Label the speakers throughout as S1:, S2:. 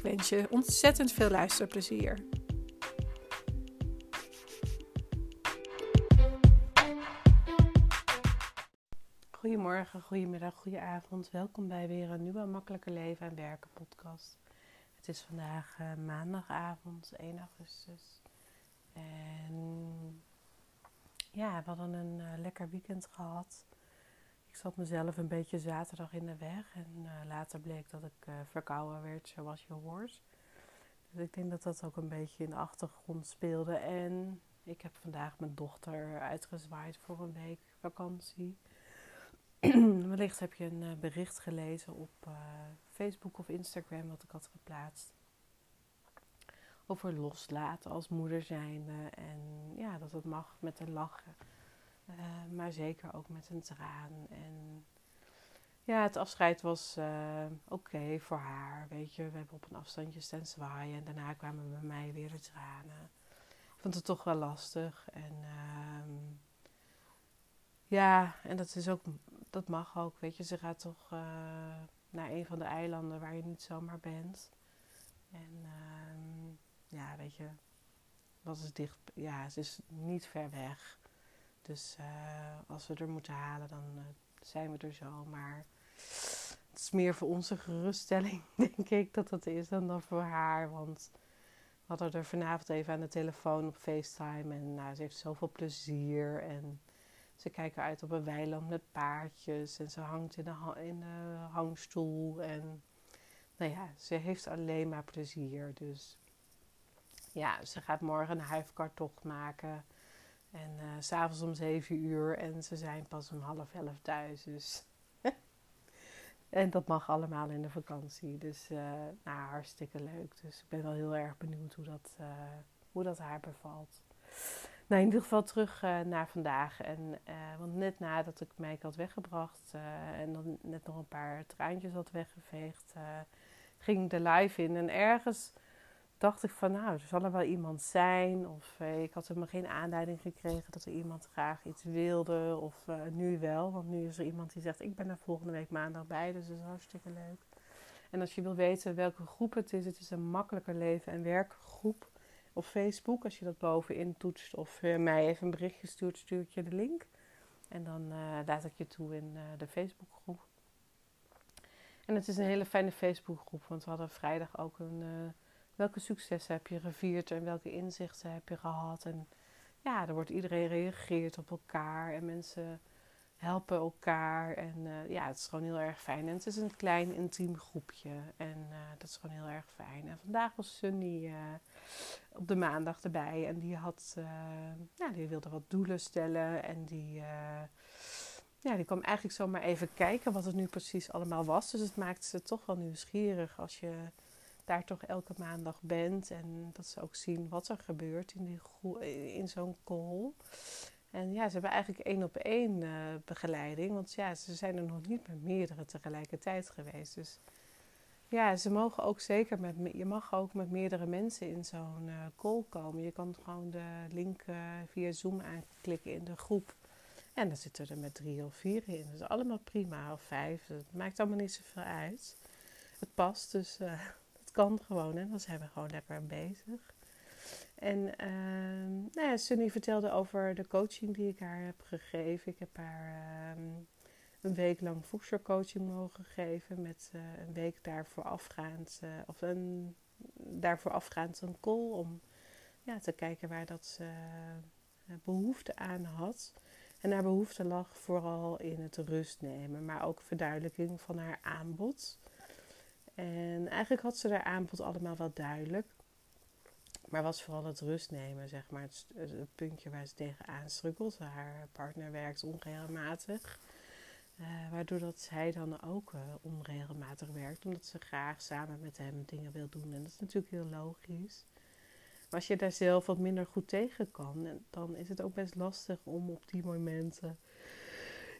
S1: Ik wens je ontzettend veel luisterplezier. Goedemorgen, goedemiddag, goedenavond. Welkom bij weer een nieuwe Makkelijker Leven en Werken podcast. Het is vandaag uh, maandagavond 1 augustus. En ja, we hadden een uh, lekker weekend gehad. Ik zat mezelf een beetje zaterdag in de weg. En uh, later bleek dat ik uh, verkouden werd, zoals je hoort. Dus ik denk dat dat ook een beetje in de achtergrond speelde. En ik heb vandaag mijn dochter uitgezwaaid voor een week vakantie. Wellicht heb je een uh, bericht gelezen op Facebook of Instagram wat ik had geplaatst. Over loslaten als moeder zijnde. En ja, dat het mag met een lachen. Uh, maar zeker ook met een traan. En ja, het afscheid was uh, oké voor haar. Weet je, we hebben op een afstandje staan zwaaien. En daarna kwamen bij mij weer de tranen. Ik vond het toch wel lastig. En uh, ja, en dat is ook, dat mag ook. Weet je, ze gaat toch uh, naar een van de eilanden waar je niet zomaar bent. En ehm, ja, weet je, wat is dicht? Ja, ze is niet ver weg. Dus uh, als we er moeten halen, dan uh, zijn we er zo. Maar het is meer voor onze geruststelling, denk ik, dat dat is dan, dan voor haar. Want we hadden er vanavond even aan de telefoon op FaceTime. En nou, ze heeft zoveel plezier. En ze kijken uit op een weiland met paardjes. En ze hangt in de, in de hangstoel. En nou ja, ze heeft alleen maar plezier. Dus ja, ze gaat morgen een huifkartocht maken. En uh, s'avonds om zeven uur en ze zijn pas om half elf thuis. Dus en dat mag allemaal in de vakantie. Dus uh, nou, hartstikke leuk. Dus ik ben wel heel erg benieuwd hoe dat, uh, hoe dat haar bevalt. Nou, in ieder geval terug naar vandaag. En, want net nadat ik Mike had weggebracht en dan net nog een paar traantjes had weggeveegd, ging ik de live in. En ergens dacht ik van nou, er zal er wel iemand zijn. Of eh, ik had helemaal geen aanleiding gekregen dat er iemand graag iets wilde. Of uh, nu wel, want nu is er iemand die zegt ik ben er volgende week maandag bij. Dus dat is hartstikke leuk. En als je wil weten welke groep het is, het is een makkelijker leven en werkgroep op Facebook. Als je dat bovenin toetst of uh, mij even een berichtje stuurt, stuur ik je de link. En dan laat ik je toe in de Facebookgroep. En het is een hele fijne Facebookgroep, want we hadden vrijdag ook een welke successen heb je gevierd en welke inzichten heb je gehad. En ja, er wordt iedereen reageert op elkaar en mensen helpen elkaar. En uh, ja, het is gewoon heel erg fijn. En het is een klein intiem groepje en uh, dat is gewoon heel erg fijn. En vandaag was Sunny uh, op de maandag erbij en die had, ja, die wilde wat doelen stellen en die ja, die kwam eigenlijk zomaar even kijken wat het nu precies allemaal was. Dus het maakte ze toch wel nieuwsgierig als je daar toch elke maandag bent. En dat ze ook zien wat er gebeurt in, in zo'n call. En ja, ze hebben eigenlijk één op één uh, begeleiding. Want ja, ze zijn er nog niet met meerdere tegelijkertijd geweest. Dus ja, ze mogen ook zeker met, je mag ook met meerdere mensen in zo'n uh, call komen. Je kan gewoon de link uh, via Zoom aanklikken in de groep. En dan zitten er met drie of vier in. Dat is allemaal prima, of vijf. Het maakt allemaal niet zoveel uit. Het past, dus kan gewoon. En dan zijn we gewoon lekker bezig. En uh, nou ja, Sunny vertelde over de coaching die ik haar heb gegeven. Ik heb haar uh, een week lang voedselcoaching mogen geven. Met uh, een week daarvoor afgaand, eh, of een, daarvoor afgaand een call. Om ja, te kijken waar dat ze eh, behoefte aan had. En haar behoefte lag vooral in het rust nemen. Maar ook verduidelijking van haar aanbod. En eigenlijk had ze haar aanbod allemaal wel duidelijk. Maar was vooral het rust nemen, zeg maar. Het, puntje waar ze tegenaan struggelt. Haar partner werkt onregelmatig. Uh, waardoor dat zij dan ook uh, onregelmatig werkt, omdat ze graag samen met hem dingen wil doen. En dat is natuurlijk heel logisch. Maar als je daar zelf wat minder goed tegen kan, dan is het ook best lastig om op die momenten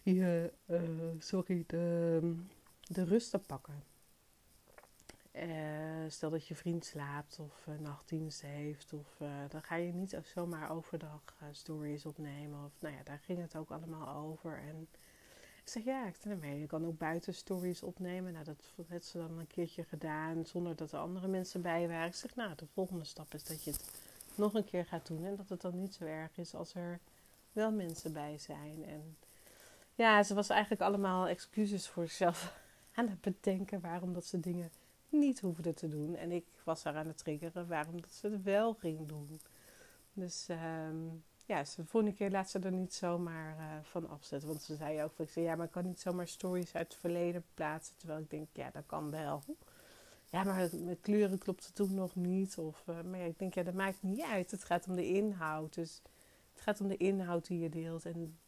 S1: je, uh, sorry, de, de rust te pakken. Stel dat je vriend slaapt of nachtdienst heeft, of, dan ga je niet zomaar overdag stories opnemen. Of, nou ja, daar ging het ook allemaal over. En zeg ja, ik sta ermee. Je kan ook buiten stories opnemen. Nou, dat heeft ze dan een keertje gedaan zonder dat er andere mensen bij waren. Ik zeg, nou, de volgende stap is dat je het nog een keer gaat doen. En dat het dan niet zo erg is als er wel mensen bij zijn. En ja, ze was eigenlijk allemaal excuses voor zichzelf aan het bedenken waarom dat ze dingen niet hoefde te doen. En ik was haar aan het triggeren waarom dat ze het wel ging doen. Dus um, ja, de volgende keer laat ze er niet zomaar uh, van afzetten. Want ze zei ook, ik zei, ja, maar ik kan niet zomaar stories uit het verleden plaatsen. Terwijl ik denk, ja, dat kan wel. Ja, maar met kleuren klopt het toen nog niet. Of, uh, maar ik denk, ja, dat maakt niet uit. Het gaat om de inhoud. Dus het gaat om de inhoud die je deelt. En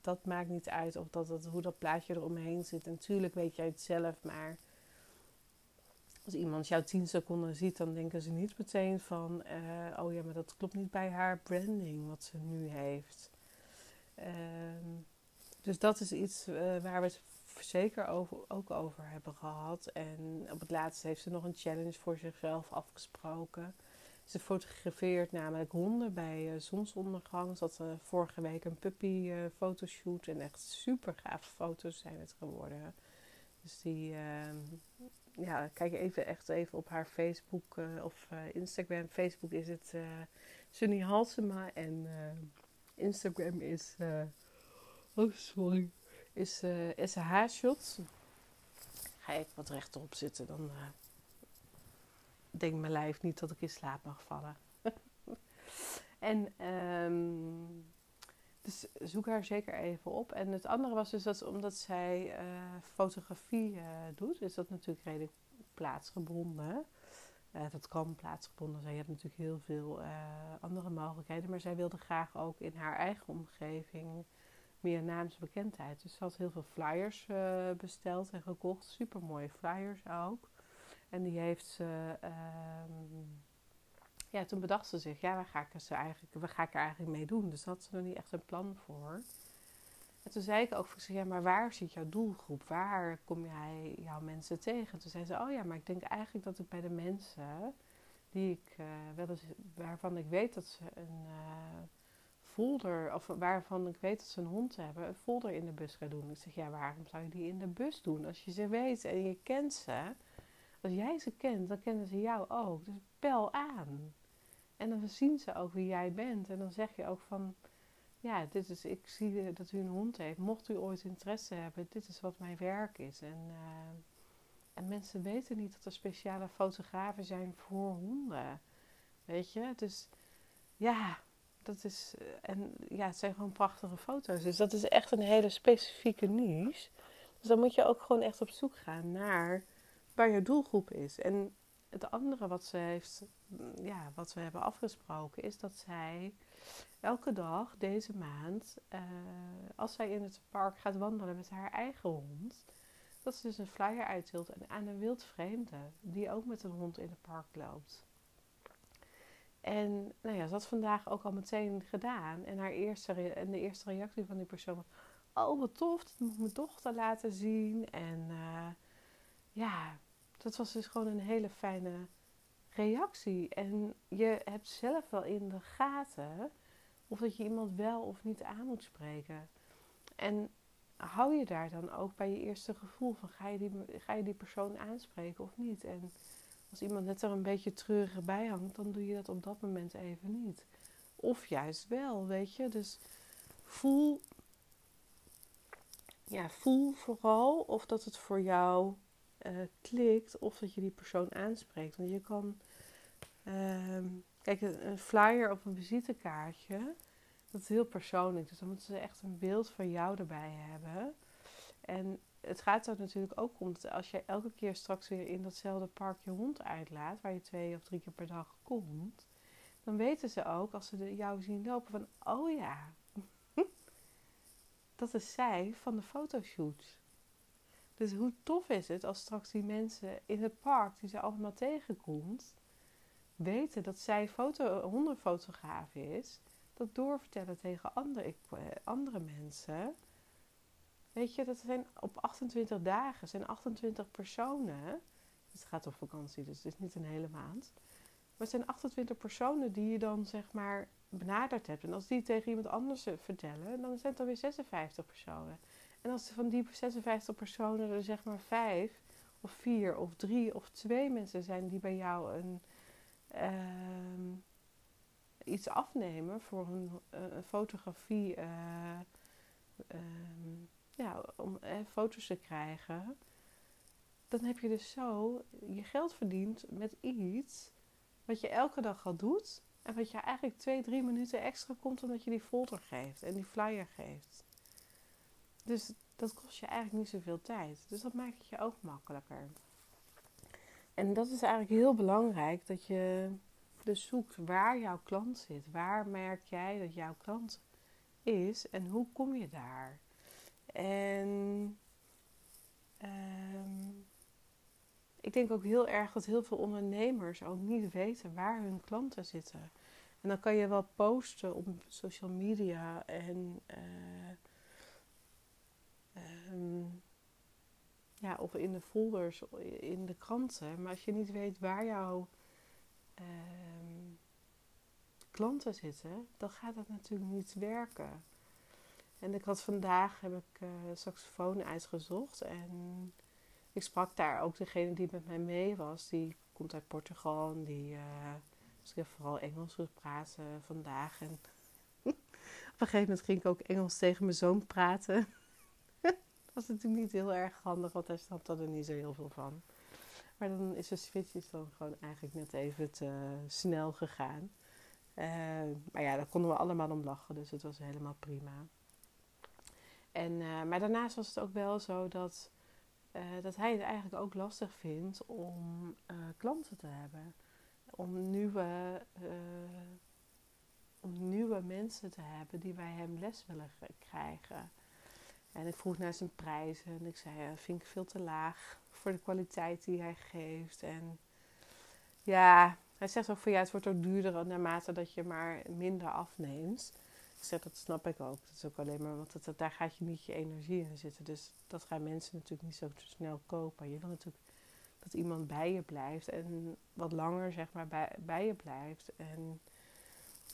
S1: dat maakt niet uit of dat, dat, hoe dat plaatje eromheen zit. En natuurlijk weet jij het zelf, maar als iemand jou 10 seconden ziet, dan denken ze niet meteen van: uh, oh ja, maar dat klopt niet bij haar branding wat ze nu heeft. Uh, dus dat is iets uh, waar we het zeker over, ook over hebben gehad. En op het laatst heeft ze nog een challenge voor zichzelf afgesproken. Ze fotografeert namelijk honden bij uh, zonsondergang. Ze had vorige week een puppy fotoshoot en echt super gave foto's zijn het geworden. Dus die, ehm, ja, kijk even echt even op haar Facebook uh, of uh, Instagram. Facebook is het uh, Sunny Halsema en Instagram is, oh sorry, is SH Shots. Ga ik wat rechtop zitten, dan denkt mijn lijf niet dat ik in slaap mag vallen. en um, dus zoek haar zeker even op. En het andere was dus dat omdat zij uh, fotografie uh, doet, is dat natuurlijk redelijk plaatsgebonden. Uh, dat kan plaatsgebonden zijn. Je hebt natuurlijk heel veel andere mogelijkheden. Maar zij wilde graag ook in haar eigen omgeving meer naamsbekendheid. Dus ze had heel veel flyers besteld en gekocht. Super mooie flyers ook. En die heeft ze ehm, ja, toen bedacht ze zich, ja, waar ga ik, er eigenlijk, waar ga ik er eigenlijk mee doen? Dus had ze nog niet echt een plan voor. En toen zei ik ook voor ze, ja, maar waar zit jouw doelgroep? Waar kom jij jouw mensen tegen? Toen zei ze, oh ja, maar ik denk eigenlijk dat ik bij de mensen die ik uh, wel eens, waarvan ik weet dat ze een uh, folder, of waarvan ik weet dat ze een hond hebben, een folder in de bus ga doen. Ik zeg, ja, waarom zou je die in de bus doen? Als je ze weet en je kent ze, als jij ze kent, dan kennen ze jou ook. Dus bel aan. En dan zien ze ook wie jij bent. En dan zeg je ook van, ja, dit is, ik zie dat u een hond heeft. Mocht u ooit interesse hebben, dit is wat mijn werk is. En, uh, en mensen weten niet dat er speciale fotografen zijn voor honden. Weet je? Dus ja, dat is. En ja, het zijn gewoon prachtige foto's. Dus dat is echt een hele specifieke niche. Dus dan moet je ook gewoon echt op zoek gaan naar waar je doelgroep is. En het andere wat ze heeft, ja, wat we hebben afgesproken, is dat zij elke dag deze maand, uh, als zij in het park gaat wandelen met haar eigen hond, dat ze dus een flyer uitdeelt aan een wildvreemde die ook met een hond in het park loopt. En nou ja, ze had vandaag ook al meteen gedaan. En, haar eerste en de eerste reactie van die persoon was: Oh, wat tof, dat moet mijn dochter laten zien. En uh, ja, dat was dus gewoon een hele fijne reactie. En je hebt zelf wel in de gaten of dat je iemand wel of niet aan moet spreken. En hou je daar dan ook bij je eerste gevoel van ga je die, ga je die persoon aanspreken of niet? En als iemand net er een beetje treurig bij hangt, dan doe je dat op dat moment even niet. Of juist wel, weet je. Dus voel, ja, voel vooral of dat het voor jou uh, klikt of dat je die persoon aanspreekt. Want je kan, uh, kijk, een flyer op een visitekaartje, dat is heel persoonlijk. Dus dan moeten ze echt een beeld van jou erbij hebben. En het gaat er natuurlijk ook om dat als je elke keer straks weer in datzelfde park je hond uitlaat, waar je twee of drie keer per dag komt, dan weten ze ook als ze jou zien lopen van, oh ja, dat is zij van de fotoshoot. Dus hoe tof is het als straks die mensen in het park die ze allemaal tegenkomt, weten dat zij foto, is, dat doorvertellen tegen andere, andere mensen. Weet je, dat zijn op 28 dagen, zijn 28 personen. Het gaat op vakantie, dus het is niet een hele maand. Maar het zijn 28 personen die je dan zeg maar benaderd hebt. En als die tegen iemand anders vertellen, dan zijn het alweer 56 personen. En als er van die 56 personen er zeg maar vijf of vier of drie of twee mensen zijn die bij jou een, uh, iets afnemen voor een, een fotografie, uh, ja, om eh, foto's te krijgen, dan heb je dus zo je geld verdiend met iets wat je elke dag al doet en wat je eigenlijk twee, drie minuten extra komt omdat je die folder geeft en die flyer geeft. Dus dat kost je eigenlijk niet zoveel tijd. Dus dat maakt het je ook makkelijker. En dat is eigenlijk heel belangrijk dat je dus zoekt waar jouw klant zit. Waar merk jij dat jouw klant is en hoe kom je daar? En um, ik denk ook heel erg dat heel veel ondernemers ook niet weten waar hun klanten zitten. En dan kan je wel posten op social media en uh, um, ja, of in de folders, in de kranten. Maar als je niet weet waar jouw um, klanten zitten, dan gaat dat natuurlijk niet werken. En ik had vandaag heb ik uh, saxofoon uitgezocht en ik sprak daar ook degene die met mij mee was. Die komt uit Portugal en die uh, dus vooral Engels praten vandaag. En op een gegeven moment ging ik ook Engels tegen mijn zoon praten. Was natuurlijk niet heel erg handig, want hij snapte er niet zo heel veel van. Maar dan is de switch dan gewoon eigenlijk net even te snel gegaan. Uh, maar ja, daar konden we allemaal om lachen, dus het was helemaal prima. En, uh, maar daarnaast was het ook wel zo dat uh, dat hij het eigenlijk ook lastig vindt om klanten te hebben. Om nieuwe, om nieuwe mensen te hebben die bij hem les willen krijgen. En ik vroeg naar zijn prijzen en ik zei, vind ik veel te laag voor de kwaliteit die hij geeft. En ja, hij zegt ook van ja, het wordt ook duurder naarmate dat je maar minder afneemt. Ik zeg, dat snap ik ook. Dat is ook alleen maar, want dat, daar gaat je niet je energie in zitten. Dus dat gaan mensen natuurlijk niet zo snel kopen. Je wil natuurlijk dat iemand bij je blijft en wat langer zeg maar bij, bij je blijft. En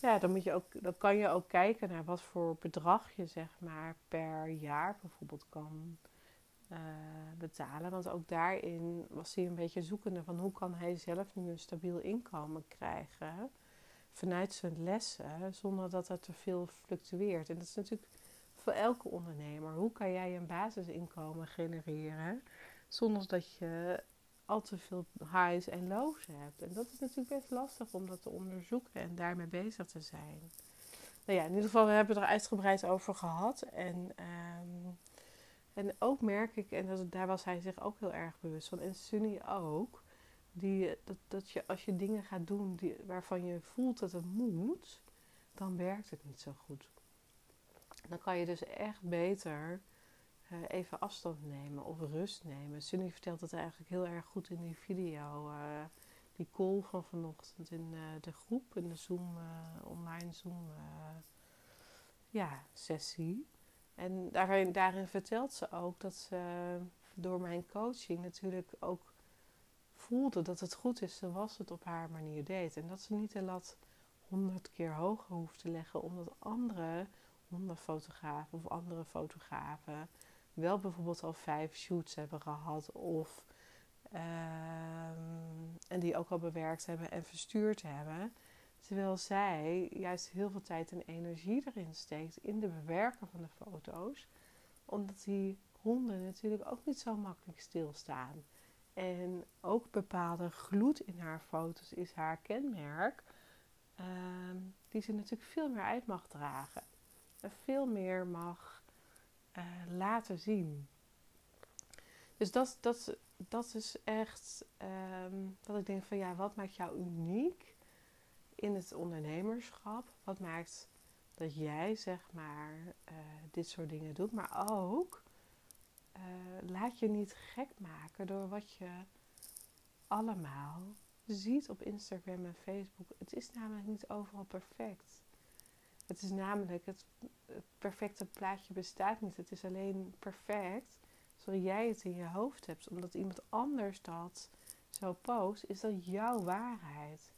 S1: ja, dan, moet je ook, dan kan je ook kijken naar wat voor bedrag je zeg maar per jaar bijvoorbeeld kan uh, betalen. Want ook daarin was hij een beetje zoekende van hoe kan hij zelf nu een stabiel inkomen krijgen vanuit zijn lessen zonder dat er te veel fluctueert. En dat is natuurlijk voor elke ondernemer. Hoe kan jij een basisinkomen genereren zonder dat je al te veel highs en lows hebt? En dat is natuurlijk best lastig om dat te onderzoeken en daarmee bezig te zijn. Nou ja, in ieder geval, we hebben er uitgebreid over gehad. En, um, en ook merk ik, en dat, daar was hij zich ook heel erg bewust van, en Sunny ook, die, dat, dat je als je dingen gaat doen die, waarvan je voelt dat het moet, dan werkt het niet zo goed. Dan kan je dus echt beter even afstand nemen of rust nemen. Sunny vertelt het eigenlijk heel erg goed in die video. Uh, die call van vanochtend in uh, de groep, in de Zoom, online Zoom ja, sessie. En daarin, daarin vertelt ze ook dat ze door mijn coaching natuurlijk ook voelde dat het goed is zoals het op haar manier deed. En dat ze niet de lat honderd keer hoger hoeft te leggen, omdat andere hondenfotografen of andere fotografen wel bijvoorbeeld al vijf shoots hebben gehad of uh, en die ook al bewerkt hebben en verstuurd hebben. Terwijl zij juist heel veel tijd en energie erin steekt in de bewerken van de foto's. Omdat die honden natuurlijk ook niet zo makkelijk stilstaan. En ook bepaalde gloed in haar foto's is haar kenmerk. Uh, die ze natuurlijk veel meer uit mag dragen. En veel meer mag uh, laten zien. Dus dat, dat, dat is echt um, dat ik denk van ja, wat maakt jou uniek in het ondernemerschap? Wat maakt dat jij zeg maar uh, dit soort dingen doet, maar ook uh, laat je niet gek maken door wat je allemaal ziet op Instagram en Facebook. Het is namelijk niet overal perfect. Het is namelijk, het, perfecte plaatje bestaat niet. Het is alleen perfect zoals jij het in je hoofd hebt. Omdat iemand anders dat zo post, is dat jouw waarheid.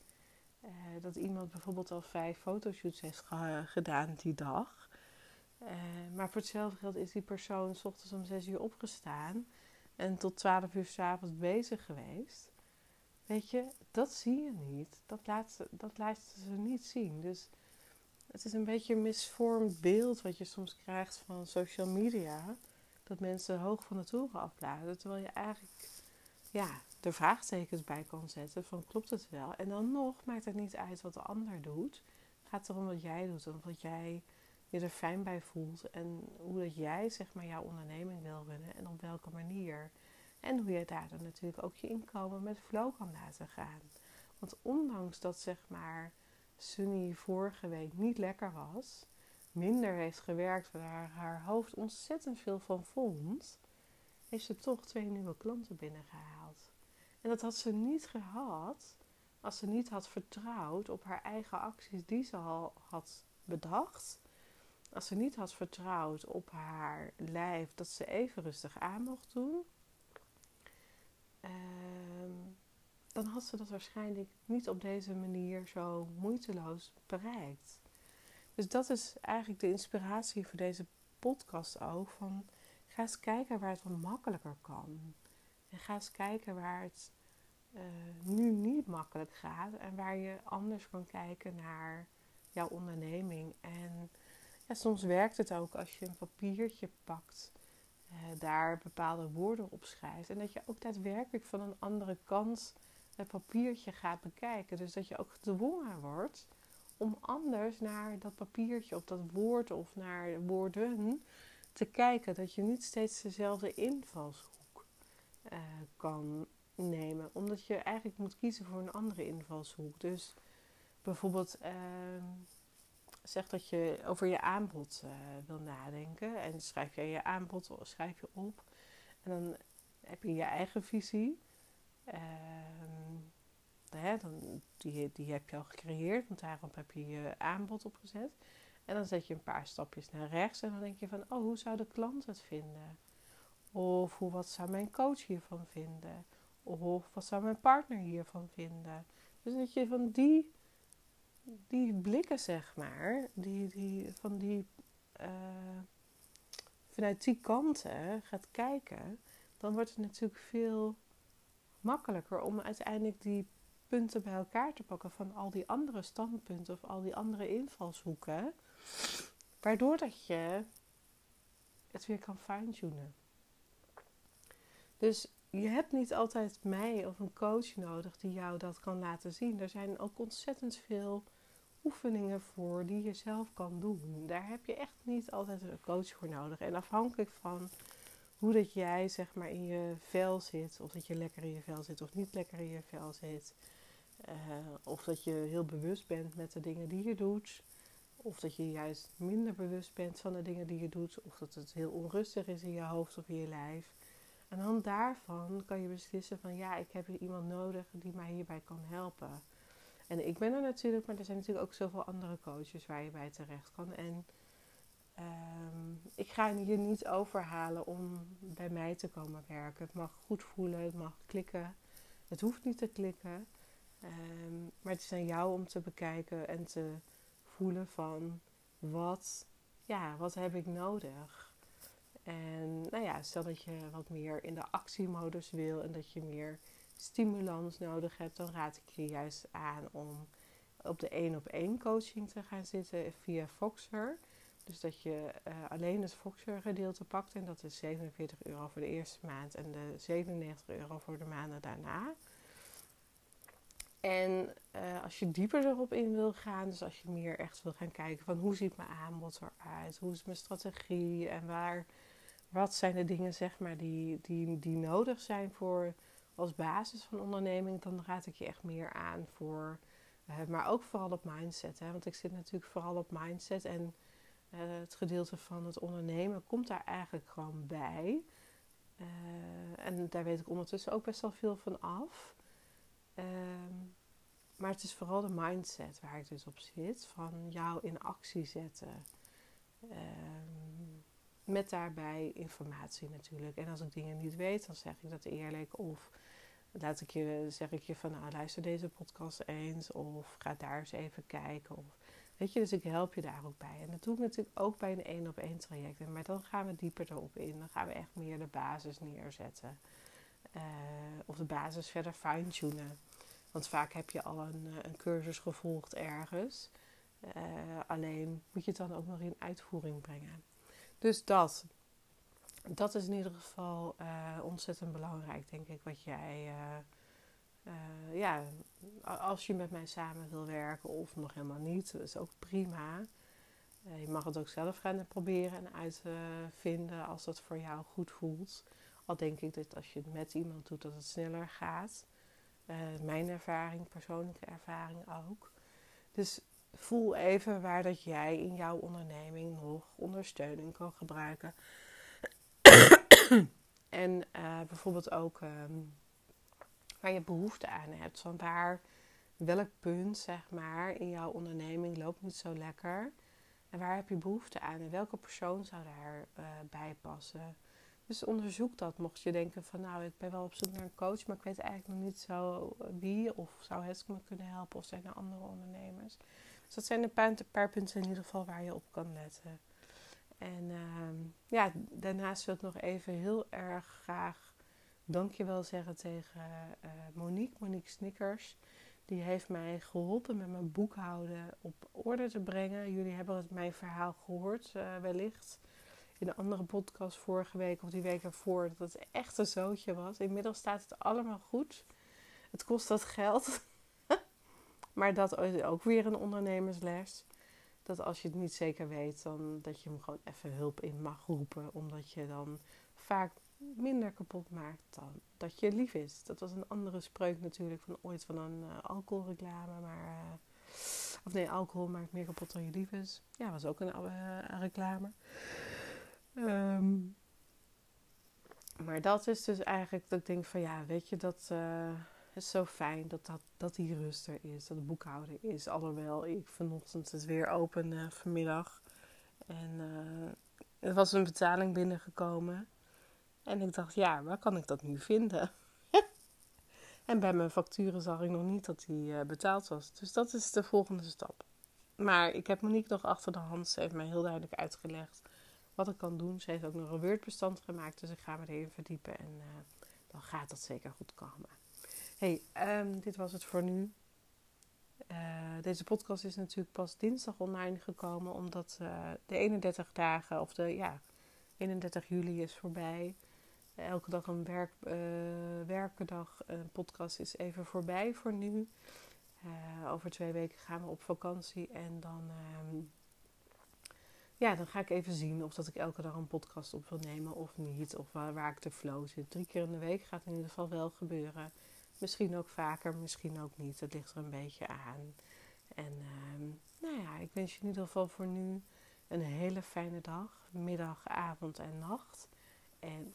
S1: Uh, dat iemand bijvoorbeeld al vijf fotoshoots heeft gedaan die dag. Uh, maar voor hetzelfde geld is die persoon s ochtends om zes uur opgestaan en tot twaalf uur s'avonds bezig geweest. Weet je, dat zie je niet. Dat laat, ze, dat laat ze niet zien. Dus het is een beetje een misvormd beeld wat je soms krijgt van social media. Dat mensen hoog van de toren afblazen. Terwijl je eigenlijk ja, er vraagtekens bij kan zetten van klopt het wel. En dan nog maakt het niet uit wat de ander doet. Het gaat erom wat jij doet en wat jij je er fijn bij voelt. En hoe dat jij zeg maar jouw onderneming wil runnen en op welke manier. En hoe je daardoor natuurlijk ook je inkomen met flow kan laten gaan. Want ondanks dat zeg maar Sunny vorige week niet lekker was, minder heeft gewerkt, waar haar hoofd ontzettend veel van vond, heeft ze toch twee nieuwe klanten binnengehaald. En dat had ze niet gehad als ze niet had vertrouwd op haar eigen acties die ze al had bedacht. Als ze niet had vertrouwd op haar lijf dat ze even rustig aan mocht doen. Ehm, dan had ze dat waarschijnlijk niet op deze manier zo moeiteloos bereikt. Dus dat is eigenlijk de inspiratie voor deze podcast ook. Van ga eens kijken waar het wat makkelijker kan. En ga eens kijken waar het uh, nu niet makkelijk gaat. En waar je anders kan kijken naar jouw onderneming. En ja, soms werkt het ook als je een papiertje pakt. Uh, daar bepaalde woorden op schrijft. En dat je ook daadwerkelijk van een andere kant het papiertje gaat bekijken. Dus dat je ook gedwongen wordt om anders naar dat papiertje of dat woord of naar woorden te kijken. Dat je niet steeds dezelfde invalshoek uh, kan nemen. Omdat je eigenlijk moet kiezen voor een andere invalshoek. Dus bijvoorbeeld uh, zeg dat je over je aanbod uh, wil nadenken. En schrijf je je aanbod schrijf je op. En dan heb je je eigen visie. Ehm, dan, die, die heb je al gecreëerd, want daarom heb je je aanbod opgezet. En dan zet je een paar stapjes naar rechts en dan denk je van, oh, hoe zou de klant het vinden? Of hoe, wat zou mijn coach hiervan vinden? Of wat zou mijn partner hiervan vinden? Dus dat je van die, die blikken, zeg maar, die, die, van die, uh, vanuit die kanten gaat kijken, dan wordt het natuurlijk veel makkelijker om uiteindelijk die punten bij elkaar te pakken van al die andere standpunten of al die andere invalshoeken. Waardoor dat je het weer kan fine-tunen. Dus je hebt niet altijd mij of een coach nodig die jou dat kan laten zien. Er zijn ook ontzettend veel oefeningen voor die je zelf kan doen. Daar heb je echt niet altijd een coach voor nodig. En afhankelijk van hoe dat jij zeg maar in je vel zit, of dat je lekker in je vel zit of niet lekker in je vel zit, uh, of dat je heel bewust bent met de dingen die je doet, of dat je juist minder bewust bent van de dingen die je doet, of dat het heel onrustig is in je hoofd of in je lijf. En dan daarvan kan je beslissen van ja, ik heb iemand nodig die mij hierbij kan helpen. En ik ben er natuurlijk, maar er zijn natuurlijk ook zoveel andere coaches waar je bij terecht kan. En Um, ik ga je niet overhalen om bij mij te komen werken. Het mag goed voelen, het mag klikken. Het hoeft niet te klikken. Um, maar het is aan jou om te bekijken en te voelen van wat, ja, wat heb ik nodig? En nou ja, stel dat je wat meer in de actiemodus wil en dat je meer stimulans nodig hebt, dan raad ik je juist aan om op de één op één coaching te gaan zitten via Foxer. Dus dat je uh, alleen het gedeelte pakt en dat is 47 euro voor de eerste maand en de 97 euro voor de maanden daarna. En uh, als je dieper erop in wil gaan, dus als je meer echt wil gaan kijken van hoe ziet mijn aanbod eruit, hoe is mijn strategie en waar, wat zijn de dingen zeg maar die, die, die nodig zijn voor als basis van onderneming, dan raad ik je echt meer aan voor maar ook vooral op mindset. Hè? Want ik zit natuurlijk vooral op mindset. En het gedeelte van het ondernemen komt daar eigenlijk gewoon bij. en daar weet ik ondertussen ook best wel veel van af. Ehm, maar het is vooral de mindset waar ik dus op zit. Van jou in actie zetten. Ehm, met daarbij informatie natuurlijk. En als ik dingen niet weet, dan zeg ik dat eerlijk. Of laat ik je, zeg ik je van nou, luister deze podcast eens. Of ga daar eens even kijken. Of, weet je, dus ik help je daar ook bij. En dat doe ik natuurlijk ook bij een één op één traject. Maar dan gaan we dieper erop in. Dan gaan we echt meer de basis neerzetten. Uh, of de basis verder fine-tunen. Want vaak heb je al een, eh, een cursus gevolgd ergens. Uh, alleen moet je het dan ook nog in uitvoering brengen. Dus dat. Dat is in ieder geval ontzettend belangrijk, denk ik, wat jij. Ja, als je met mij samen wil werken of nog helemaal niet, dat is ook prima. je mag het ook zelf gaan proberen en uitvinden als dat voor jou goed voelt. Al denk ik dat als je het met iemand doet, dat het sneller gaat. Uh, mijn ervaring, persoonlijke ervaring ook. Dus voel even waar dat jij in jouw onderneming nog ondersteuning kan gebruiken. en bijvoorbeeld ook um, waar je behoefte aan hebt. Van waar, welk punt zeg maar in jouw onderneming loopt niet zo lekker. En waar heb je behoefte aan? En welke persoon zou daarbij uh, bij passen? Dus onderzoek dat. Mocht je denken van nou, ik ben wel op zoek naar een coach, maar ik weet eigenlijk nog niet zo wie. Of zou het me kunnen helpen? Of zijn er andere ondernemers? Dus dat zijn een paar, punten in ieder geval waar je op kan letten. En uh, ja, daarnaast wil ik nog even heel erg graag dankjewel zeggen tegen uh, Monique, Monique Snickers. Die heeft mij geholpen met mijn boekhouden op orde te brengen. Jullie hebben het, mijn verhaal gehoord, uh, wellicht in een andere podcast vorige week of die week ervoor dat het echt een zootje was. Inmiddels staat het allemaal goed. Het kost dat geld. maar dat is ook weer een ondernemersles. Dat als je het niet zeker weet, dan dat je hem gewoon even hulp in mag roepen. Omdat je dan vaak minder kapot maakt dan dat je lief is. Dat was een andere spreuk natuurlijk van ooit van een uh, alcoholreclame. Maar, uh, of nee, alcohol maakt meer kapot dan je lief is. Ja, was ook een, uh, reclame. Um, maar dat is dus eigenlijk dat ik denk van ja, weet je, dat is zo fijn dat, dat, dat die rust er is, dat het boekhouden is. Alhoewel ik vanochtend het weer open vanmiddag. En er was een betaling binnengekomen. En ik dacht, ja, waar kan ik dat nu vinden? en bij mijn facturen zag ik nog niet dat die betaald was. Dus dat is de volgende stap. Maar ik heb Monique nog achter de hand. Ze heeft mij heel duidelijk uitgelegd wat ik kan doen. Ze heeft ook nog een Word-bestand gemaakt, dus ik ga me erin verdiepen en uh, dan gaat dat zeker goed komen. Hey, um, dit was het voor nu. Uh, deze podcast is natuurlijk pas dinsdag online gekomen, omdat de 31 dagen, of de ja, 31 juli is voorbij. Elke dag een werk, werkendag, een podcast is even voorbij voor nu. over twee weken gaan we op vakantie en dan um, ja, dan ga ik even zien of dat ik elke dag een podcast op wil nemen of niet. Of waar, waar ik de flow zit. Drie keer in de week gaat in ieder geval wel gebeuren. Misschien ook vaker, misschien ook niet. Dat ligt er een beetje aan. En uh, nou ja, ik wens je in ieder geval voor nu een hele fijne dag. Middag, avond en nacht. En